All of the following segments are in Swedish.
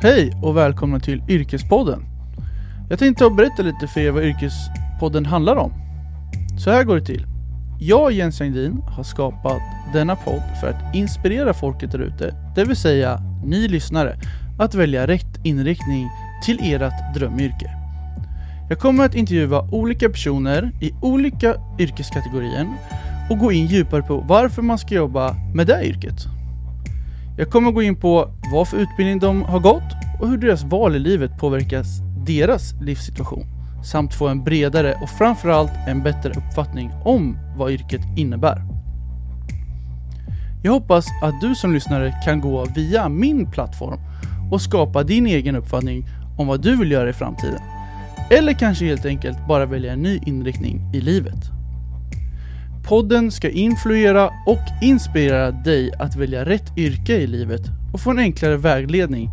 Hej och välkomna till Yrkespodden. Jag tänkte berätta lite för er vad Yrkespodden handlar om. Så här går det till. Jag, Jens Jangdin, har skapat denna podd för att inspirera folket där ute, det vill säga ni lyssnare, att välja rätt inriktning till ert drömyrke. Jag kommer att intervjua olika personer i olika yrkeskategorier och gå in djupare på varför man ska jobba med det yrket. Jag kommer gå in på vad för utbildning de har gått och hur deras val i livet påverkas deras livssituation samt få en bredare och framförallt en bättre uppfattning om vad yrket innebär. Jag hoppas att du som lyssnare kan gå via min plattform och skapa din egen uppfattning om vad du vill göra i framtiden. Eller kanske helt enkelt bara välja en ny inriktning i livet. Podden ska influera och inspirera dig att välja rätt yrke i livet och få en enklare vägledning.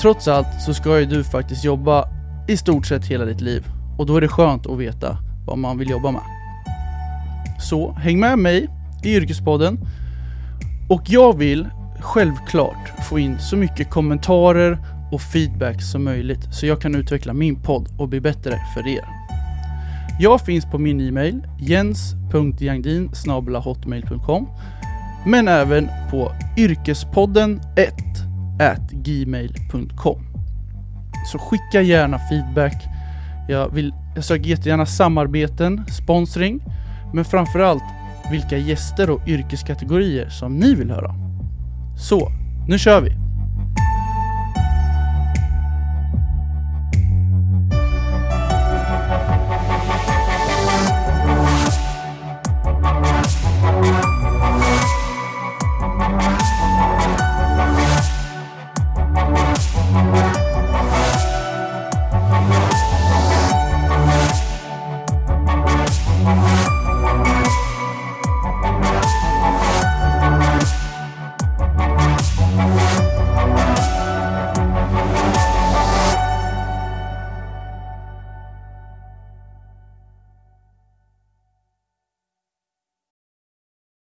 Trots allt så ska ju du faktiskt jobba i stort sett hela ditt liv och då är det skönt att veta vad man vill jobba med. Så häng med mig i Yrkespodden och jag vill självklart få in så mycket kommentarer och feedback som möjligt så jag kan utveckla min podd och bli bättre för er. Jag finns på min e-mail jens.jangdin hotmail.com men även på yrkespodden1 gmail.com Så skicka gärna feedback. Jag, vill, jag söker jättegärna samarbeten, sponsring, men framförallt vilka gäster och yrkeskategorier som ni vill höra. Så, nu kör vi!